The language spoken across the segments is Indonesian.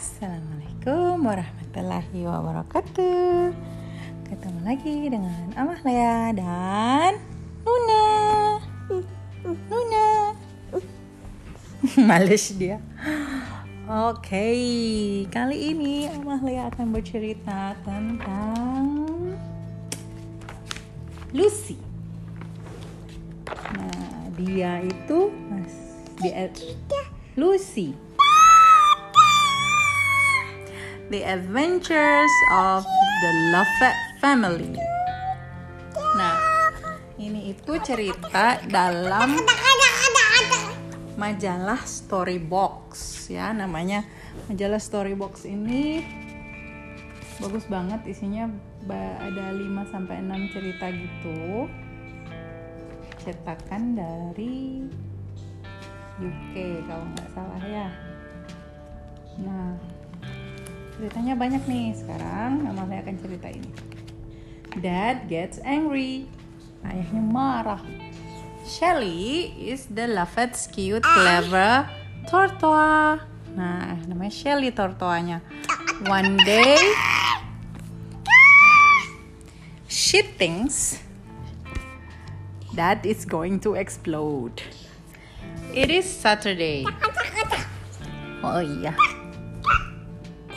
Assalamualaikum warahmatullahi wabarakatuh. Ketemu lagi dengan Amalia dan Nuna. Nuna. Males dia. Oke, kali ini Amalia akan bercerita tentang Lucy. Nah, dia itu Mas, dia, Lucy The Adventures of the Lovett Family. Nah, ini itu cerita dalam majalah Storybox ya namanya. Majalah Storybox ini bagus banget isinya ada 5 sampai 6 cerita gitu. Cetakan dari UK kalau nggak salah ya. Nah, ceritanya banyak nih sekarang Mama saya akan cerita ini Dad gets angry. Ayahnya marah. Shelly is the loved cute clever tortoise. Nah namanya Shelly tortoanya one day she thinks that is going to explode. It is Saturday. Oh iya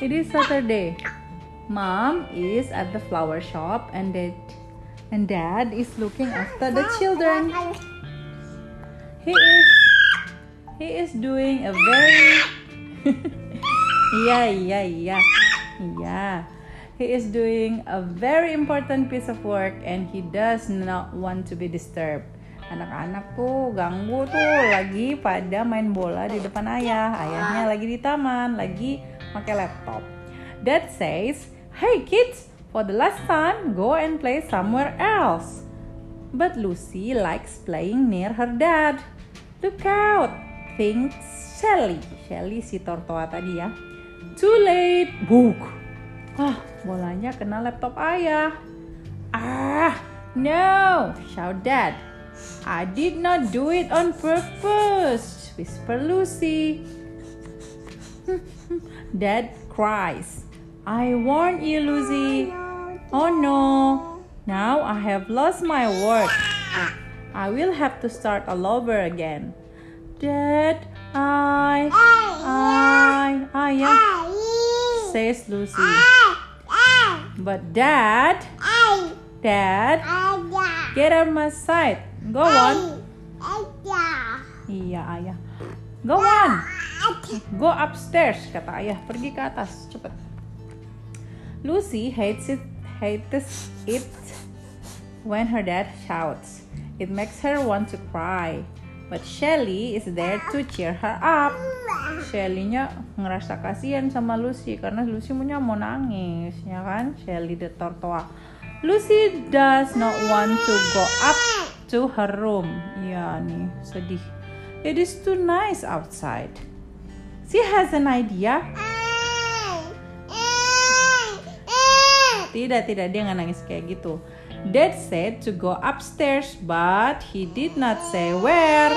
It is Saturday. Mom is at the flower shop and dad and dad is looking after the children. He is he is doing a very yeah yeah yeah yeah he is doing a very important piece of work and he does not want to be disturbed anak-anak tuh ganggu tuh lagi pada main bola di depan ayah ayahnya lagi di taman lagi pakai laptop. Dad says, "Hey kids, for the last time, go and play somewhere else." But Lucy likes playing near her dad. Look out, thinks Shelly. Shelly si tortoa tadi ya. Too late, book. Ah, bolanya kena laptop ayah. Ah, no, shout dad. I did not do it on purpose, whisper Lucy. Dad cries. I warned you, Lucy. Oh no. Now I have lost my work. I will have to start all over again. Dad, I, I, I, yeah, says Lucy. But Dad, Dad, get out my sight. Go on. Iya, ayah. Go on. Go upstairs, kata ayah. Pergi ke atas, cepet. Lucy hates it, hates it when her dad shouts. It makes her want to cry. But Shelly is there to cheer her up. Shelly-nya ngerasa kasihan sama Lucy karena Lucy punya mau nangis, ya kan? Shelly the tortoise. Lucy does not want to go up to her room. Iya nih, sedih. It is too nice outside. She has an idea. Tidak, tidak, dia nggak nangis kayak gitu. Dad said to go upstairs, but he did not say where.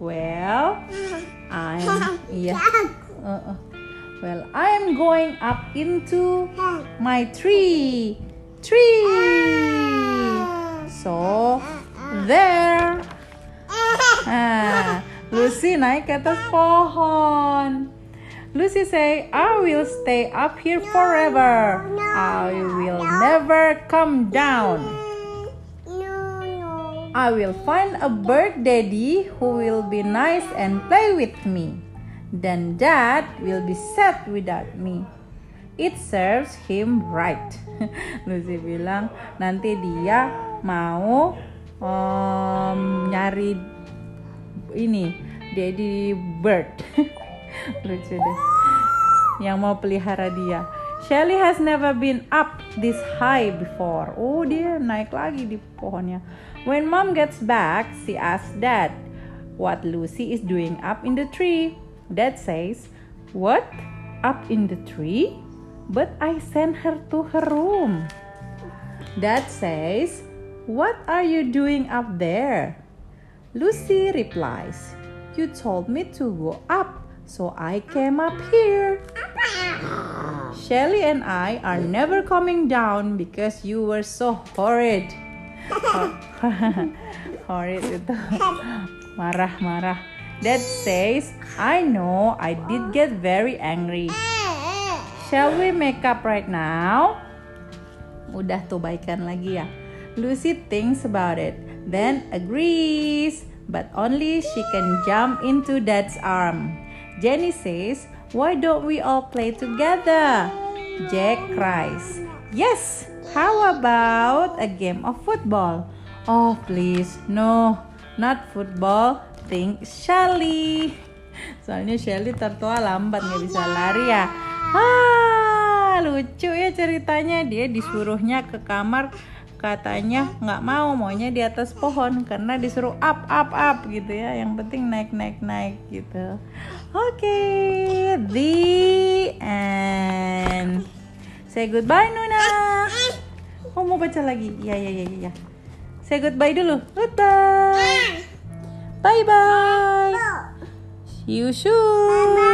Well, I'm yeah. Uh, uh. Well, I am going up into my tree. Tree. So there. Ah, Lucy naik ke atas pohon. Lucy say, I will stay up here forever. I will never come down. I will find a bird daddy who will be nice and play with me. Then dad will be sad without me. It serves him right. Lucy bilang nanti dia mau um, nyari ini daddy bird. lucu deh. Yang mau pelihara dia. Shelly has never been up this high before. Oh dia naik lagi di pohonnya. When mom gets back she asks dad what Lucy is doing up in the tree. Dad says what? Up in the tree? But I sent her to her room. Dad says what are you doing up there Lucy replies you told me to go up so I came up here. Shelly and I are never coming down because you were so horrid. horrid itu marah-marah. Dad says, I know I did get very angry. Shall we make up right now? Udah tuh baikan lagi ya. Lucy thinks about it, then agrees, but only she can jump into Dad's arm. Jenny says, Why don't we all play together? Jack cries, Yes, how about a game of football? Oh, please, no, not football. Think Shelly. Soalnya Shelly tertua lambat nggak bisa lari ya. Ah, lucu ya ceritanya. Dia disuruhnya ke kamar katanya nggak mau maunya di atas pohon karena disuruh up up up gitu ya. Yang penting naik naik naik gitu. Oke okay, the end. Say goodbye Nuna. Oh mau baca lagi? Ya ya ya ya say goodbye dulu. Goodbye. Bye bye see you soon